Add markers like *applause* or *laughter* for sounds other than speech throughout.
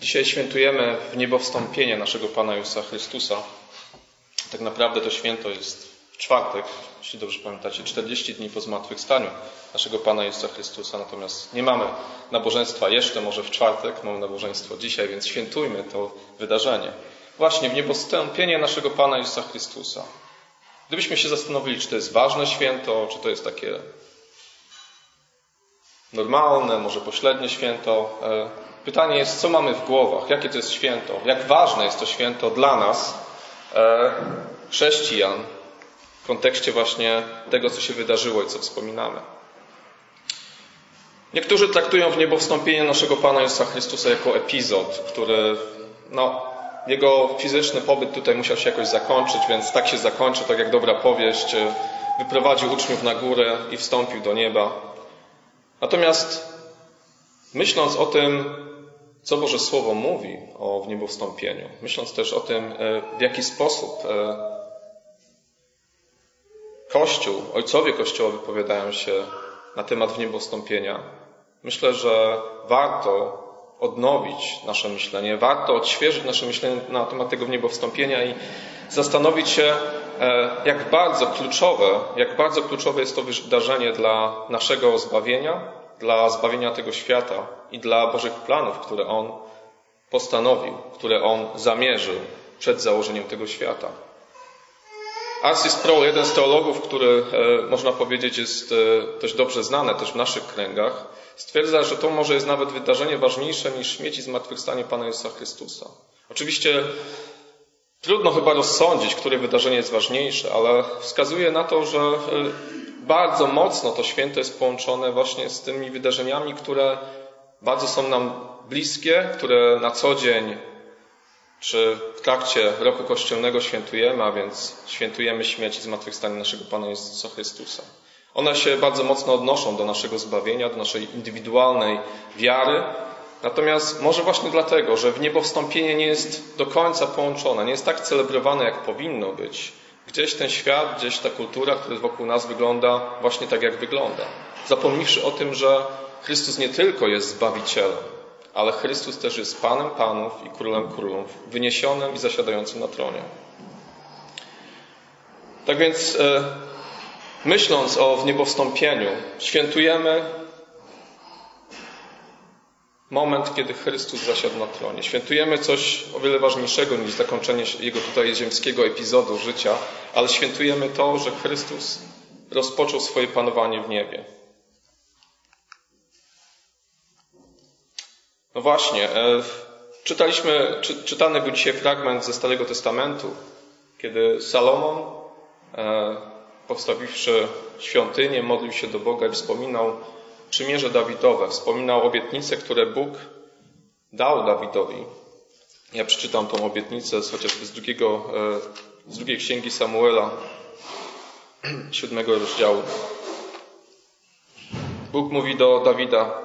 Dzisiaj świętujemy w niebo wstąpienie naszego Pana Jezusa Chrystusa. Tak naprawdę to święto jest w czwartek, jeśli dobrze pamiętacie, 40 dni po zmartwychwstaniu naszego Pana Jezusa Chrystusa. Natomiast nie mamy nabożeństwa jeszcze, może w czwartek, mamy nabożeństwo dzisiaj, więc świętujmy to wydarzenie. Właśnie w niebo wstąpienie naszego Pana Jezusa Chrystusa. Gdybyśmy się zastanowili, czy to jest ważne święto, czy to jest takie normalne, może pośrednie święto, e, Pytanie jest, co mamy w głowach, jakie to jest święto, jak ważne jest to święto dla nas, e, chrześcijan, w kontekście właśnie tego, co się wydarzyło i co wspominamy. Niektórzy traktują w niebo wstąpienie naszego Pana Jezusa Chrystusa jako epizod, który, no, jego fizyczny pobyt tutaj musiał się jakoś zakończyć, więc tak się zakończy, tak jak dobra powieść. Wyprowadził uczniów na górę i wstąpił do nieba. Natomiast myśląc o tym, co Boże Słowo mówi o wniebowstąpieniu, myśląc też o tym, e, w jaki sposób e, Kościół, ojcowie Kościoła wypowiadają się na temat wniebowstąpienia, myślę, że warto odnowić nasze myślenie, warto odświeżyć nasze myślenie na temat tego wniebowstąpienia i zastanowić się, jak bardzo kluczowe, jak bardzo kluczowe jest to wydarzenie dla naszego zbawienia, dla zbawienia tego świata i dla Bożych planów, które On postanowił, które On zamierzył przed założeniem tego świata. Arcis Sproul, jeden z teologów, który e, można powiedzieć jest e, dość dobrze znany też w naszych kręgach, stwierdza, że to może jest nawet wydarzenie ważniejsze niż śmieci zmartwychwstanie Pana Jezusa Chrystusa. Oczywiście trudno chyba rozsądzić, które wydarzenie jest ważniejsze, ale wskazuje na to, że e, bardzo mocno to święto jest połączone właśnie z tymi wydarzeniami, które bardzo są nam bliskie, które na co dzień czy w trakcie roku kościelnego świętujemy, a więc świętujemy śmierć i zmartwychwstanie naszego Pana Jezusa Chrystusa. One się bardzo mocno odnoszą do naszego zbawienia, do naszej indywidualnej wiary. Natomiast może właśnie dlatego, że w niebo wstąpienie nie jest do końca połączone, nie jest tak celebrowane, jak powinno być, Gdzieś ten świat, gdzieś ta kultura, która wokół nas wygląda właśnie tak, jak wygląda. Zapomniwszy o tym, że Chrystus nie tylko jest Zbawicielem, ale Chrystus też jest Panem Panów i Królem Królów, wyniesionym i zasiadającym na tronie. Tak więc, e, myśląc o wniebowstąpieniu, świętujemy moment, kiedy Chrystus zasiadł na tronie. Świętujemy coś o wiele ważniejszego niż zakończenie jego tutaj ziemskiego epizodu życia, ale świętujemy to, że Chrystus rozpoczął swoje panowanie w niebie. No właśnie, e, czytaliśmy, czy, czytany był dzisiaj fragment ze Starego Testamentu, kiedy Salomon, e, postawiwszy świątynię, modlił się do Boga i wspominał przymierze Dawidowe. Wspominał obietnice, które Bóg dał Dawidowi. Ja przeczytam tą obietnicę chociażby z, drugiego, e, z drugiej księgi Samuela, *clears throat* siódmego rozdziału. Bóg mówi do Dawida,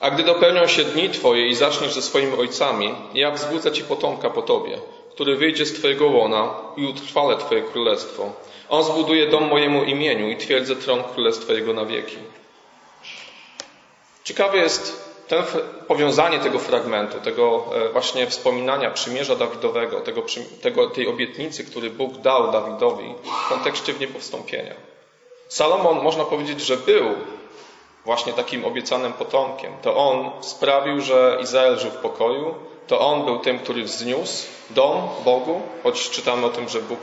a gdy dopełnią się dni Twoje i zaczniesz ze swoimi ojcami, ja wzbudzę Ci potomka po Tobie, który wyjdzie z Twojego łona i utrwale Twoje królestwo. On zbuduje dom mojemu imieniu i twierdzę tron królestwa Jego na wieki. Ciekawe jest ten, powiązanie tego fragmentu, tego e, właśnie wspominania przymierza Dawidowego, tego, tego, tej obietnicy, który Bóg dał Dawidowi w kontekście wniebowstąpienia. Salomon, można powiedzieć, że był właśnie takim obiecanym potomkiem. To on sprawił, że Izrael żył w pokoju, to on był tym, który wzniósł dom Bogu, choć czytamy o tym, że Bóg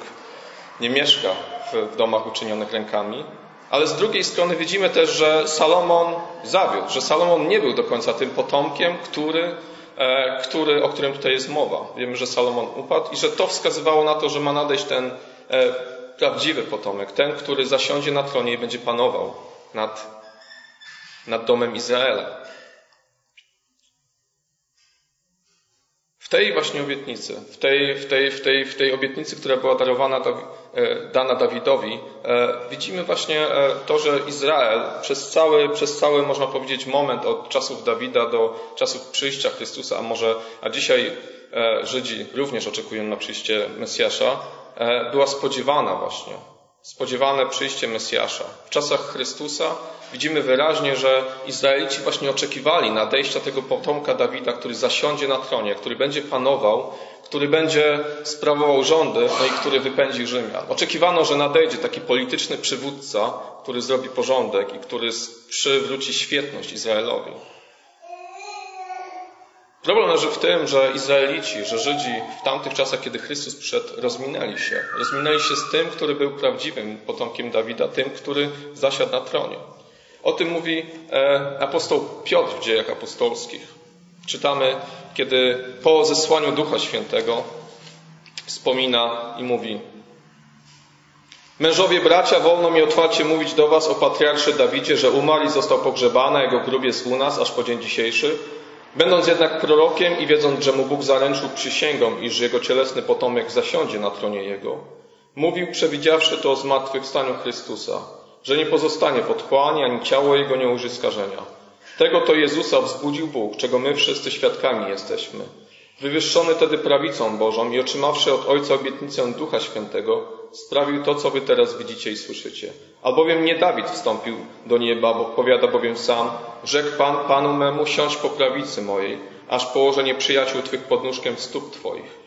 nie mieszka w domach uczynionych rękami, ale z drugiej strony widzimy też, że Salomon zawiódł, że Salomon nie był do końca tym potomkiem, który, e, który, o którym tutaj jest mowa. Wiemy, że Salomon upadł i że to wskazywało na to, że ma nadejść ten e, prawdziwy potomek, ten, który zasiądzie na tronie i będzie panował nad, nad domem Izraela. W tej właśnie obietnicy, w tej, w tej, w tej, w tej obietnicy, która była darowana, dana Dawidowi, e, widzimy właśnie e, to, że Izrael przez cały, przez cały, można powiedzieć, moment od czasów Dawida do czasów przyjścia Chrystusa, a może, a dzisiaj Żydzi również oczekują na przyjście Mesjasza, była spodziewana właśnie spodziewane przyjście Mesjasza. W czasach Chrystusa widzimy wyraźnie, że Izraelici właśnie oczekiwali nadejścia tego potomka Dawida, który zasiądzie na tronie, który będzie panował, który będzie sprawował rządy, no i który wypędzi Rzymian. Oczekiwano, że nadejdzie taki polityczny przywódca, który zrobi porządek i który przywróci świetność Izraelowi. Problem leży w tym, że Izraelici, że Żydzi w tamtych czasach, kiedy Chrystus przyszedł, rozminęli się. Rozminęli się z tym, który był prawdziwym potomkiem Dawida, tym, który zasiadł na tronie. O tym mówi e, apostoł Piotr w dziejach apostolskich. Czytamy, kiedy po zesłaniu Ducha Świętego wspomina i mówi Mężowie bracia, wolno mi otwarcie mówić do was o patriarszy Dawidzie, że umarł i został pogrzebany, jego grób jest u nas aż po dzień dzisiejszy. Będąc jednak prorokiem i wiedząc, że mu Bóg zaręczył przysięgą, iż jego cielesny potomek zasiądzie na tronie jego, mówił, przewidziawszy to o zmartwychwstaniu Chrystusa, że nie pozostanie w otchłani, ani ciało jego nie ujrzy skażenia. Tego to Jezusa wzbudził Bóg, czego my wszyscy świadkami jesteśmy. Wywyższony tedy prawicą Bożą i otrzymawszy od Ojca obietnicę Ducha Świętego, sprawił to, co wy teraz widzicie i słyszycie. Albowiem nie Dawid wstąpił do nieba, bo powiada bowiem sam, rzekł Pan Panu memu, siądź po prawicy mojej, aż położę nieprzyjaciół Twych pod nóżkiem stóp Twoich.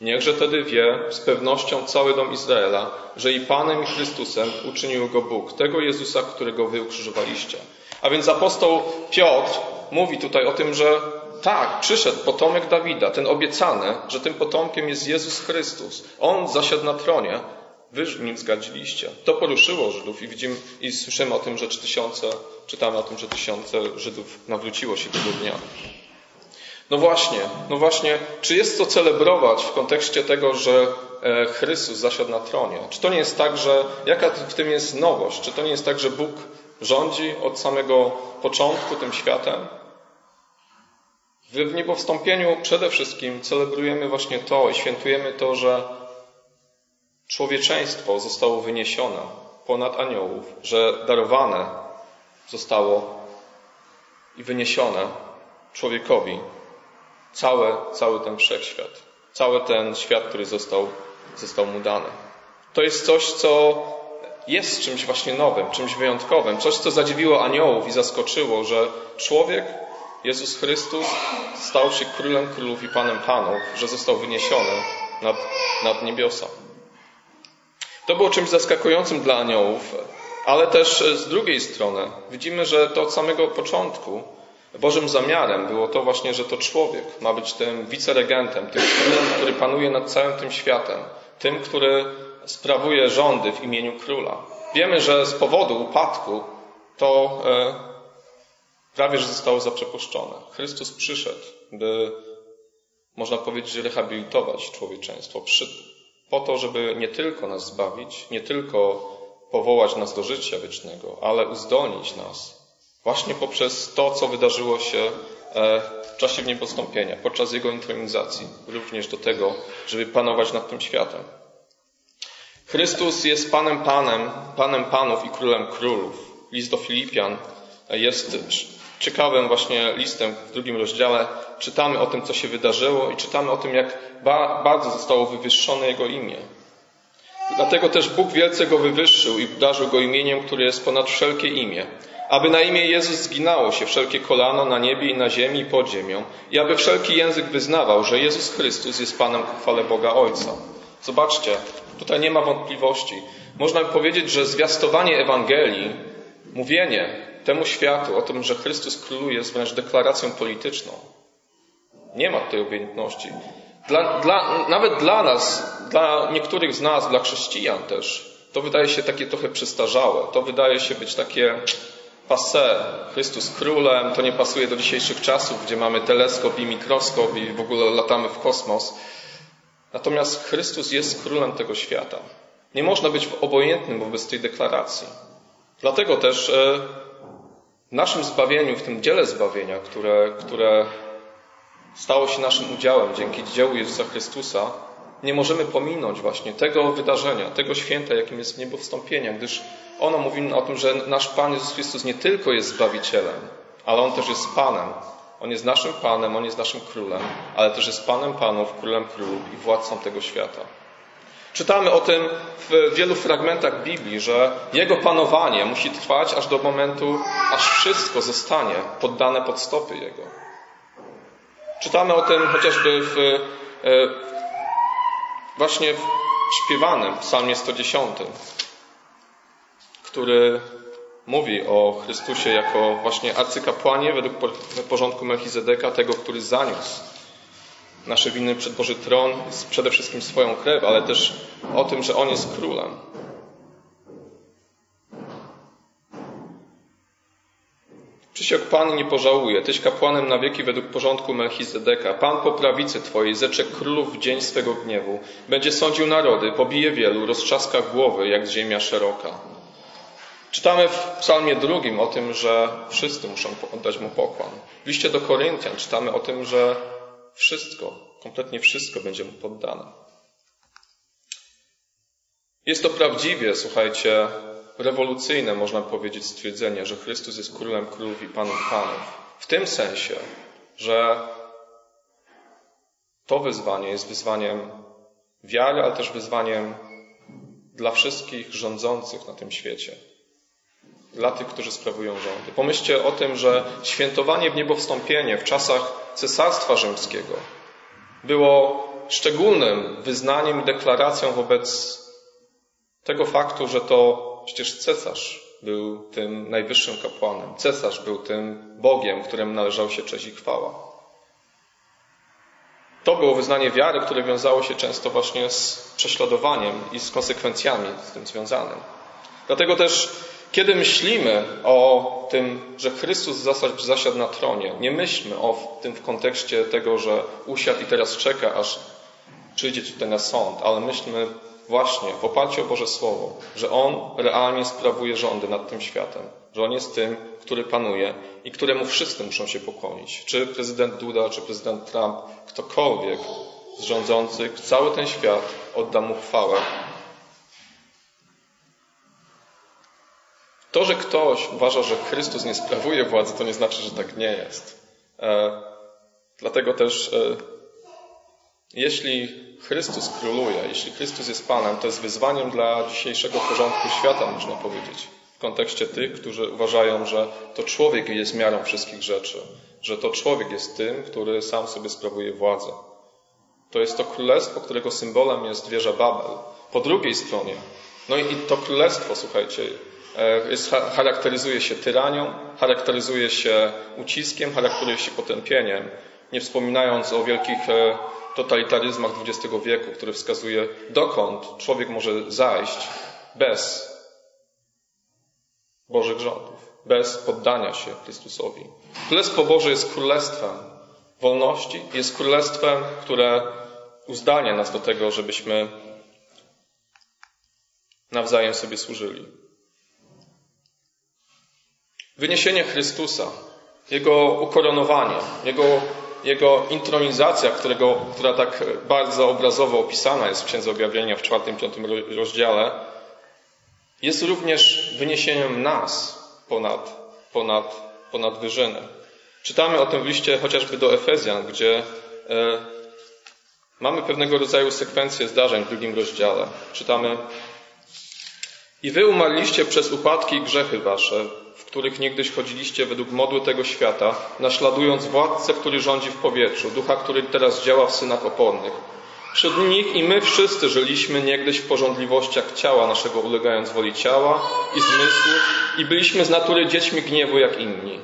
Niechże tedy wie z pewnością cały dom Izraela, że i Panem i Chrystusem uczynił go Bóg, tego Jezusa, którego wy ukrzyżowaliście. A więc apostoł Piotr mówi tutaj o tym, że tak, przyszedł potomek Dawida, ten obiecany, że tym potomkiem jest Jezus Chrystus. On zasiadł na tronie, wy nim zgadziliście. To poruszyło Żydów i widzimy i słyszymy o tym, że tysiące, czytamy o tym, że tysiące Żydów nawróciło się tego dnia. No właśnie, no właśnie, czy jest to celebrować w kontekście tego, że e, Chrystus zasiadł na tronie? Czy to nie jest tak, że jaka w tym jest nowość? Czy to nie jest tak, że Bóg rządzi od samego początku tym światem? W niebowstąpieniu przede wszystkim celebrujemy właśnie to i świętujemy to, że człowieczeństwo zostało wyniesione ponad aniołów, że darowane zostało i wyniesione człowiekowi cały, cały ten wszechświat, cały ten świat, który został, został mu dany. To jest coś, co jest czymś właśnie nowym, czymś wyjątkowym, coś, co zadziwiło aniołów i zaskoczyło, że człowiek, Jezus Chrystus, stał się królem królów i panem panów, że został wyniesiony nad, nad niebiosa. To było czymś zaskakującym dla aniołów, ale też z drugiej strony widzimy, że to od samego początku Bożym zamiarem było to właśnie, że to człowiek ma być tym wiceregentem, tym królem, który panuje nad całym tym światem, tym, który sprawuje rządy w imieniu króla. Wiemy, że z powodu upadku to e, prawie że zostało zaprzepuszczone. Chrystus przyszedł, by można powiedzieć, rehabilitować człowieczeństwo. Po to, żeby nie tylko nas zbawić, nie tylko powołać nas do życia wiecznego, ale uzdolnić nas Właśnie poprzez to, co wydarzyło się e, w czasie niepostąpienia, podczas jego intronizacji, również do tego, żeby panować nad tym światem. Chrystus jest Panem Panem, Panem Panów i Królem Królów. List do Filipian jest ciekawym właśnie listem w drugim rozdziale. Czytamy o tym, co się wydarzyło i czytamy o tym, jak bardzo zostało wywyższone Jego imię. Dlatego też Bóg wielce Go wywyższył i darzył Go imieniem, które jest ponad wszelkie imię aby na imię Jezus zginało się wszelkie kolano na niebie i na ziemi i pod ziemią i aby wszelki język wyznawał, że Jezus Chrystus jest Panem ku chwale Boga Ojca. Zobaczcie, tutaj nie ma wątpliwości. Można powiedzieć, że zwiastowanie Ewangelii, mówienie temu światu o tym, że Chrystus króluje jest wręcz deklaracją polityczną. Nie ma tej obojętności. Dla, dla, nawet dla nas, dla niektórych z nas, dla chrześcijan też, to wydaje się takie trochę przestarzałe. To wydaje się być takie passe, Chrystus królem, to nie pasuje do dzisiejszych czasów, gdzie mamy teleskop i mikroskop i w ogóle latamy w kosmos. Natomiast Chrystus jest królem tego świata. Nie można być obojętnym wobec tej deklaracji. Dlatego też e, w naszym zbawieniu, w tym dziele zbawienia, które, które stało się naszym udziałem dzięki dziełu Jezusa Chrystusa, nie możemy pominąć właśnie tego wydarzenia, tego święta, jakim jest niebo wstąpienia, gdyż ono mówi o tym, że nasz Pan Jezus Chrystus nie tylko jest Zbawicielem, ale On też jest Panem. On jest naszym Panem, On jest naszym Królem, ale też jest Panem Panów, Królem Królów i Władcą tego świata. Czytamy o tym w wielu fragmentach Biblii, że Jego panowanie musi trwać aż do momentu, aż wszystko zostanie poddane pod stopy Jego. Czytamy o tym chociażby w, e, właśnie w śpiewanym psalmie 110, który mówi o Chrystusie jako właśnie arcykapłanie według porządku Melchizedeka, tego, który zaniósł nasze winy przed Boży Tron, przede wszystkim swoją krew, ale też o tym, że On jest królem. Przysiąg Pan nie pożałuje, Tyś kapłanem na wieki według porządku Melchizedeka. Pan po prawicy Twojej zecze królów w dzień swego gniewu. Będzie sądził narody, pobije wielu, roztrzaska głowy, jak ziemia szeroka. Czytamy w psalmie drugim o tym, że wszyscy muszą oddać Mu pokłon. W liście do Koryntian czytamy o tym, że wszystko, kompletnie wszystko będzie Mu poddane. Jest to prawdziwie, słuchajcie, rewolucyjne, można powiedzieć, stwierdzenie, że Chrystus jest królem królów i panów panów. W tym sensie, że to wyzwanie jest wyzwaniem wiary, ale też wyzwaniem dla wszystkich rządzących na tym świecie. Dla tych, którzy sprawują rządy. Pomyślcie o tym, że świętowanie w niebo wstąpienie w czasach Cesarstwa Rzymskiego było szczególnym wyznaniem i deklaracją wobec tego faktu, że to Przecież cesarz był tym najwyższym kapłanem. Cesarz był tym Bogiem, któremu należał się cześć i chwała. To było wyznanie wiary, które wiązało się często właśnie z prześladowaniem i z konsekwencjami z tym związanym. Dlatego też, kiedy myślimy o tym, że Chrystus zasiadł na tronie, nie myślmy o tym w kontekście tego, że usiadł i teraz czeka, aż przyjdzie tutaj na sąd, ale myślmy właśnie w oparciu o Boże Słowo, że On realnie sprawuje rządy nad tym światem, że On jest tym, który panuje i któremu wszyscy muszą się pokłonić. Czy prezydent Duda, czy prezydent Trump, ktokolwiek z rządzących, cały ten świat odda Mu chwałę. To, że ktoś uważa, że Chrystus nie sprawuje władzy, to nie znaczy, że tak nie jest. E, dlatego też, e, jeśli Chrystus króluje, jeśli Chrystus jest Panem, to jest wyzwaniem dla dzisiejszego porządku świata, można powiedzieć. W kontekście tych, którzy uważają, że to człowiek jest miarą wszystkich rzeczy, że to człowiek jest tym, który sam sobie sprawuje władzę. To jest to królestwo, którego symbolem jest wieża Babel. Po drugiej stronie, no i to królestwo, słuchajcie, jest, charakteryzuje się tyranią, charakteryzuje się uciskiem, charakteryzuje się potępieniem, nie wspominając o wielkich e, totalitaryzmach XX wieku, który wskazuje, dokąd człowiek może zajść bez Bożych rządów, bez poddania się Chrystusowi. Królestwo Boże jest królestwem wolności, jest królestwem, które uzdania nas do tego, żebyśmy nawzajem sobie służyli. Wyniesienie Chrystusa, Jego ukoronowanie, Jego jego intronizacja, którego, która tak bardzo obrazowo opisana jest w Księdze Objawienia w czwartym, piątym rozdziale, jest również wyniesieniem nas ponad, ponad, ponad wyżynę. Czytamy o tym w liście chociażby do Efezjan, gdzie e, mamy pewnego rodzaju sekwencję zdarzeń w drugim rozdziale. Czytamy i wy umarliście przez upadki i grzechy wasze, których niegdyś chodziliście według modły tego świata, naśladując władcę, który rządzi w powietrzu, ducha, który teraz działa w synach opornych. Wśród nich i my wszyscy żyliśmy niegdyś w porządliwościach ciała naszego, ulegając woli ciała i zmysłów i byliśmy z natury dziećmi gniewu jak inni.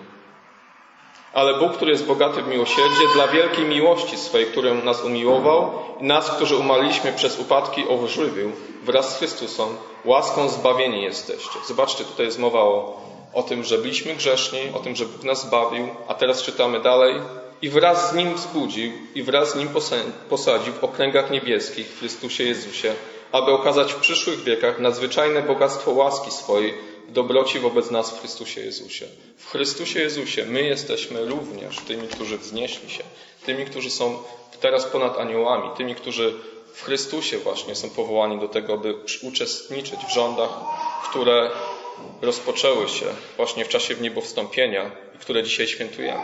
Ale Bóg, który jest bogaty w miłosierdzie, dla wielkiej miłości swej, którą nas umiłował i nas, którzy umarliśmy przez upadki, ożywił wraz z Chrystusem, łaską zbawieni jesteście. Zobaczcie, tutaj jest mowa o o tym, że byliśmy grzeszni, o tym, że Bóg nas zbawił, a teraz czytamy dalej. I wraz z Nim wzbudził i wraz z Nim posadził w okręgach niebieskich w Chrystusie Jezusie, aby okazać w przyszłych wiekach nadzwyczajne bogactwo łaski swojej w dobroci wobec nas w Chrystusie Jezusie. W Chrystusie Jezusie my jesteśmy również tymi, którzy wznieśli się, tymi, którzy są teraz ponad aniołami, tymi, którzy w Chrystusie właśnie są powołani do tego, by uczestniczyć w rządach, które rozpoczęły się właśnie w czasie wniebowstąpienia które dzisiaj świętujemy.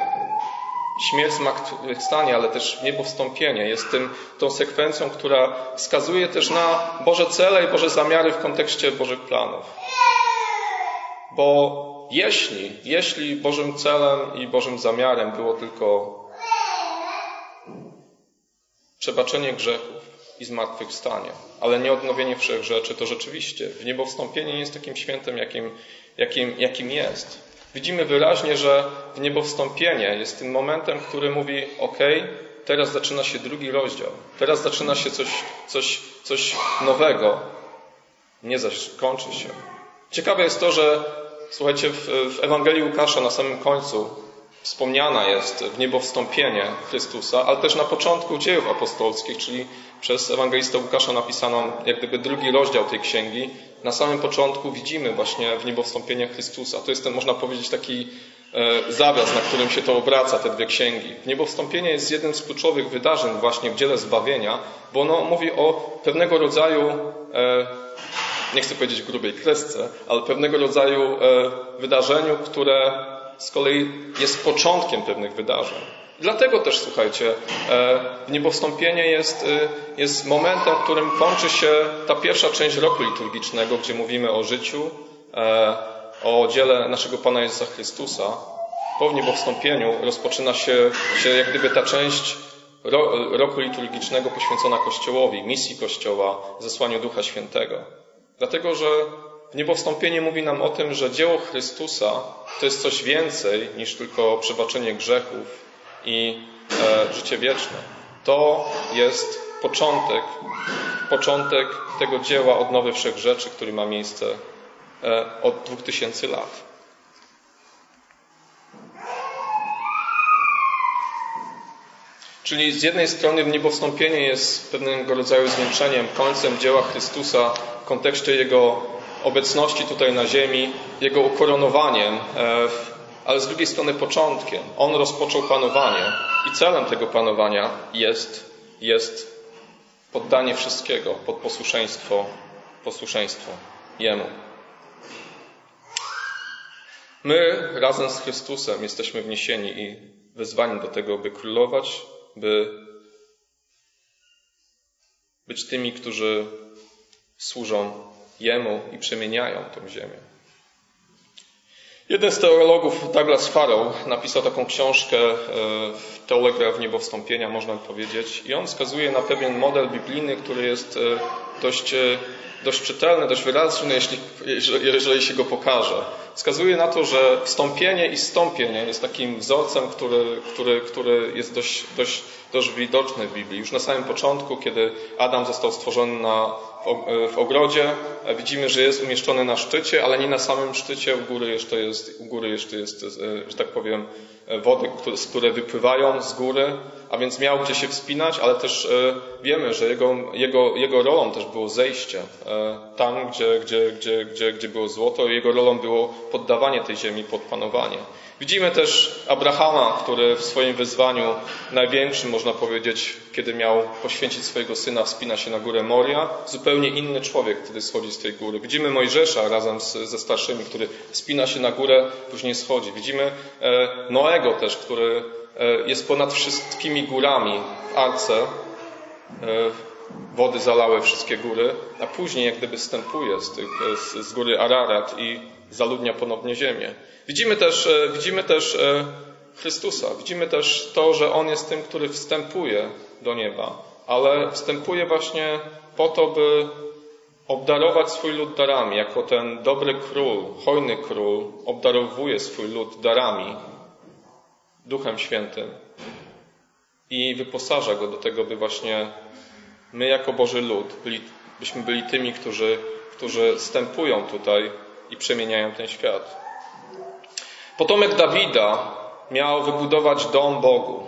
śmierć, zmartwychwstanie, ale też niebo wstąpienie jest tym, tą sekwencją, która wskazuje też na Boże cele i Boże zamiary w kontekście Bożych planów. Bo jeśli, jeśli Bożym celem i Bożym zamiarem było tylko przebaczenie grzechów i zmartwychwstanie, ale nie odnowienie wszech rzeczy, to rzeczywiście w niebo wstąpienie nie jest takim świętem, jakim, jakim, jakim jest. Widzimy wyraźnie, że w niebo wstąpienie jest tym momentem, który mówi: OK, teraz zaczyna się drugi rozdział, teraz zaczyna się coś, coś, coś nowego. Nie zaś kończy się. Ciekawe jest to, że słuchajcie, w, w Ewangelii Łukasza na samym końcu wspomniana jest w niebo wstąpienie Chrystusa, ale też na początku dziejów apostolskich, czyli przez ewangelistę Łukasza napisaną jak gdyby drugi rozdział tej księgi, na samym początku widzimy właśnie w niebo wstąpienie Chrystusa. To jest ten, można powiedzieć, taki e, zawias, na którym się to obraca, te dwie księgi. Niebo wstąpienie jest jednym z kluczowych wydarzeń właśnie w dziele zbawienia, bo ono mówi o pewnego rodzaju e, nie chcę powiedzieć grubej kresce, ale pewnego rodzaju e, wydarzeniu, które z kolei jest początkiem pewnych wydarzeń. Dlatego też, słuchajcie, e, niebowstąpienie jest, e, jest momentem, w którym kończy się ta pierwsza część roku liturgicznego, gdzie mówimy o życiu, e, o dziele naszego Pana Jezusa Chrystusa. Po niebowstąpieniu rozpoczyna się, się jak gdyby ta część roku liturgicznego poświęcona Kościołowi, misji Kościoła, zesłaniu Ducha Świętego. Dlatego, że Niebowstąpienie mówi nam o tym, że dzieło Chrystusa to jest coś więcej niż tylko przebaczenie grzechów i e, życie wieczne. To jest początek, początek tego dzieła odnowy wszech rzeczy, który ma miejsce e, od dwóch tysięcy lat. Czyli z jednej strony niebowstąpienie jest pewnego rodzaju zwieńczeniem, końcem dzieła Chrystusa w kontekście Jego obecności tutaj na ziemi, Jego ukoronowaniem, e, ale z drugiej strony początkiem. On rozpoczął panowanie i celem tego panowania jest, jest poddanie wszystkiego pod posłuszeństwo, posłuszeństwo Jemu. My razem z Chrystusem jesteśmy wniesieni i wezwani do tego, by królować, by być tymi, którzy służą Jemu i przemieniają tę ziemię. Jeden z teologów, Douglas Farrow, napisał taką książkę e, Teologia w niebo wstąpienia, można powiedzieć, i on wskazuje na pewien model biblijny, który jest e, dość, e, dość czytelny, dość wyraźny, jeśli, jeżeli się go pokaże. Wskazuje na to, że wstąpienie i stąpienie jest takim wzorcem, który, który, który jest dość, dość, dość widoczny w Biblii. Już na samym początku, kiedy Adam został stworzony na w ogrodzie. Widzimy, że jest umieszczony na szczycie, ale nie na samym szczycie. U góry jeszcze jest, u góry jeszcze jest e, że tak powiem, e, wody, które wypływają z góry, a więc miał gdzie się wspinać, ale też e, wiemy, że jego, jego, jego rolą też było zejście tam, gdzie, gdzie, gdzie, gdzie, gdzie było złoto. Jego rolą było poddawanie tej ziemi pod panowanie. Widzimy też Abrahama, który w swoim wyzwaniu największym, można powiedzieć, kiedy miał poświęcić swojego syna, wspina się na górę Moria. Zupełnie inny człowiek wtedy schodzi z tej góry. Widzimy Mojżesza razem z, ze starszymi, który wspina się na górę, później schodzi. Widzimy e, Noego też, który e, jest ponad wszystkimi górami w Arce. E, wody zalały wszystkie góry, a później jak gdyby stępuje z, tych, z, z góry Ararat i zaludnia ponownie ziemię. Widzimy też, e, widzimy też e, Chrystusa. Widzimy też to, że On jest tym, który wstępuje do nieba, ale wstępuje właśnie po to, by obdarować swój lud darami, jako ten dobry król, hojny król obdarowuje swój lud darami, Duchem Świętym i wyposaża go do tego, by właśnie my jako Boży lud byli, byśmy byli tymi, którzy, którzy stępują tutaj i przemieniają ten świat. Potomek Dawida miał wybudować dom Bogu.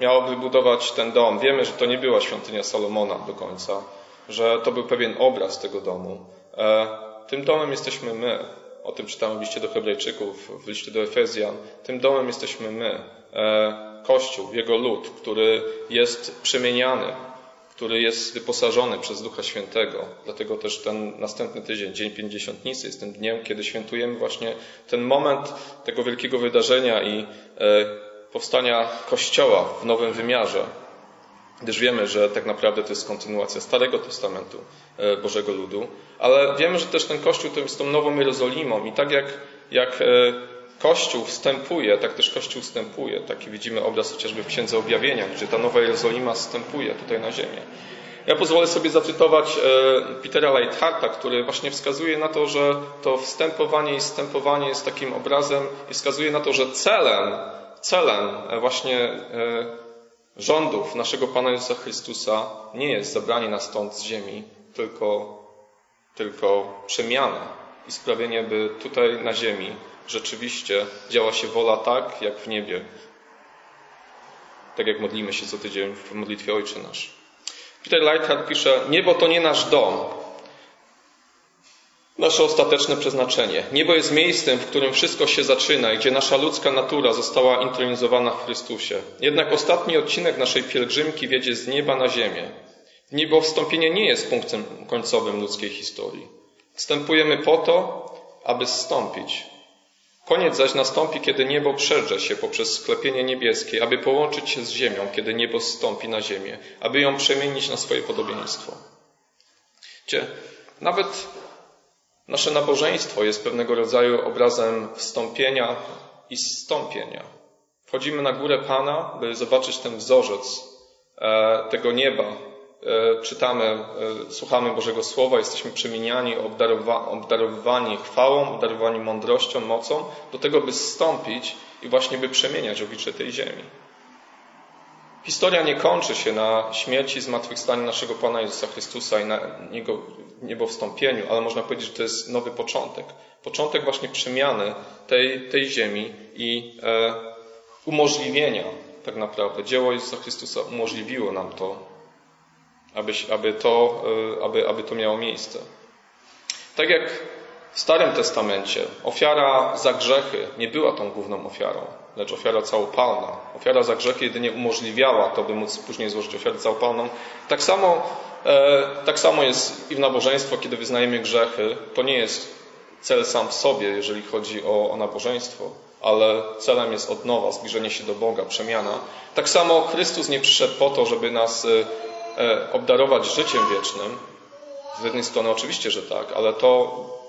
Miał wybudować ten dom. Wiemy, że to nie była świątynia Salomona do końca, że to był pewien obraz tego domu. E, tym domem jesteśmy my. O tym czytamy w liście do Hebrajczyków, w liście do Efezjan. Tym domem jesteśmy my. E, Kościół, jego lud, który jest przemieniany który jest wyposażony przez Ducha Świętego. Dlatego też ten następny tydzień, Dzień Pięćdziesiątnicy, jest tym dniem, kiedy świętujemy właśnie ten moment tego wielkiego wydarzenia i e, powstania Kościoła w nowym wymiarze, gdyż wiemy, że tak naprawdę to jest kontynuacja Starego Testamentu e, Bożego Ludu, ale wiemy, że też ten Kościół to jest tą nową Jerozolimą i tak jak, jak e, Kościół wstępuje, tak też Kościół wstępuje. Taki widzimy obraz chociażby w Księdze Objawienia, gdzie ta nowa Jerozolima wstępuje tutaj na ziemię. Ja pozwolę sobie zacytować e, Petera Leitharta, który właśnie wskazuje na to, że to wstępowanie i wstępowanie jest takim obrazem i wskazuje na to, że celem, celem właśnie rządów naszego Pana Jezusa Chrystusa nie jest zabranie nas stąd z ziemi, tylko, tylko przemiana i sprawienie, by tutaj na ziemi rzeczywiście działa się wola tak, jak w niebie. Tak jak modlimy się co tydzień w modlitwie Ojcze Nasz. Peter Lighthart pisze, niebo to nie nasz dom, nasze ostateczne przeznaczenie. Niebo jest miejscem, w którym wszystko się zaczyna i gdzie nasza ludzka natura została intronizowana w Chrystusie. Jednak ostatni odcinek naszej pielgrzymki wiedzie z nieba na ziemię. Niebo wstąpienie nie jest punktem końcowym ludzkiej historii. Wstępujemy po to, aby zstąpić. Koniec zaś nastąpi, kiedy niebo przedrze się poprzez sklepienie niebieskie, aby połączyć się z ziemią, kiedy niebo zstąpi na ziemię, aby ją przemienić na swoje podobieństwo. Gdzie nawet Nasze nabożeństwo jest pewnego rodzaju obrazem wstąpienia i zstąpienia. Wchodzimy na górę Pana, by zobaczyć ten wzorzec e, tego nieba. E, czytamy, e, słuchamy Bożego Słowa, jesteśmy przemieniani, obdarowani chwałą, obdarowani mądrością, mocą, do tego, by zstąpić i właśnie by przemieniać oblicze tej ziemi. Historia nie kończy się na śmierci zmartwychwstaniu naszego Pana Jezusa Chrystusa i na Niego niebowstąpieniu, ale można powiedzieć, że to jest nowy początek. Początek właśnie przemiany tej, tej ziemi i e, umożliwienia tak naprawdę. Dzieło Jezusa Chrystusa umożliwiło nam to, aby, aby, to, e, aby, aby to miało miejsce. Tak jak w Starym Testamencie ofiara za grzechy nie była tą główną ofiarą, lecz ofiara całopalna. Ofiara za grzechy jedynie umożliwiała to, by móc później złożyć ofiarę całopalną. Tak samo, e, tak samo jest i w nabożeństwo, kiedy wyznajemy grzechy. To nie jest cel sam w sobie, jeżeli chodzi o, o nabożeństwo, ale celem jest odnowa, zbliżenie się do Boga, przemiana. Tak samo Chrystus nie przyszedł po to, żeby nas e, e obdarować życiem wiecznym. Z jednej strony oczywiście, że tak, ale to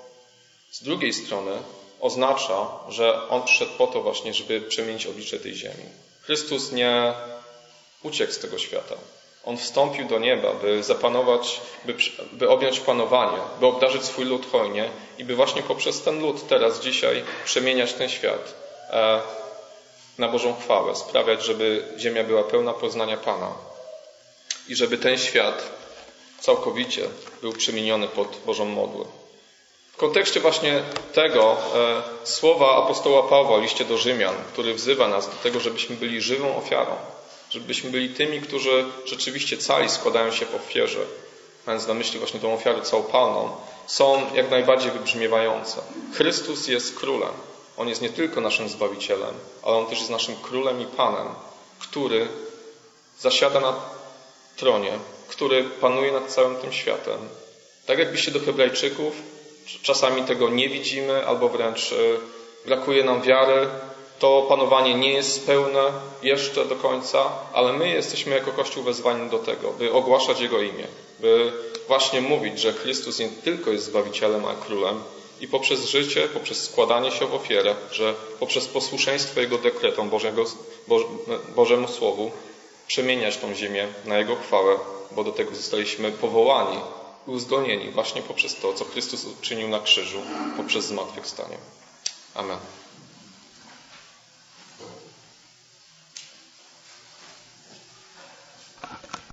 z drugiej strony oznacza, że On przyszedł po to właśnie, żeby przemienić oblicze tej ziemi. Chrystus nie uciekł z tego świata. On wstąpił do nieba, by zapanować, by, by objąć panowanie, by obdarzyć swój lud hojnie i by właśnie poprzez ten lud teraz, dzisiaj przemieniać ten świat e, na Bożą chwałę, sprawiać, żeby ziemia była pełna poznania Pana i żeby ten świat całkowicie był przemieniony pod Bożą modłę. W kontekście właśnie tego e, słowa apostoła Pawła liście do Rzymian, który wzywa nas do tego, żebyśmy byli żywą ofiarą, żebyśmy byli tymi, którzy rzeczywiście cali składają się w ofierze, mając na myśli właśnie tą ofiarę całopalną, są jak najbardziej wybrzmiewające. Chrystus jest królem. On jest nie tylko naszym Zbawicielem, ale On też jest naszym królem i Panem, który zasiada na tronie, który panuje nad całym tym światem. Tak jakbyście do Hebrajczyków czasami tego nie widzimy, albo wręcz e, brakuje nam wiary, to panowanie nie jest pełne jeszcze do końca, ale my jesteśmy jako Kościół wezwani do tego, by ogłaszać Jego imię, by właśnie mówić, że Chrystus nie tylko jest Zbawicielem, a Królem i poprzez życie, poprzez składanie się w ofierę, że poprzez posłuszeństwo Jego dekretom Bożego, Bo, Bożemu Słowu przemieniać tą ziemię na Jego chwałę, bo do tego zostaliśmy powołani uzdolnieni właśnie poprzez to, co Chrystus uczynił na krzyżu, poprzez zmartwychwstanie. Amen.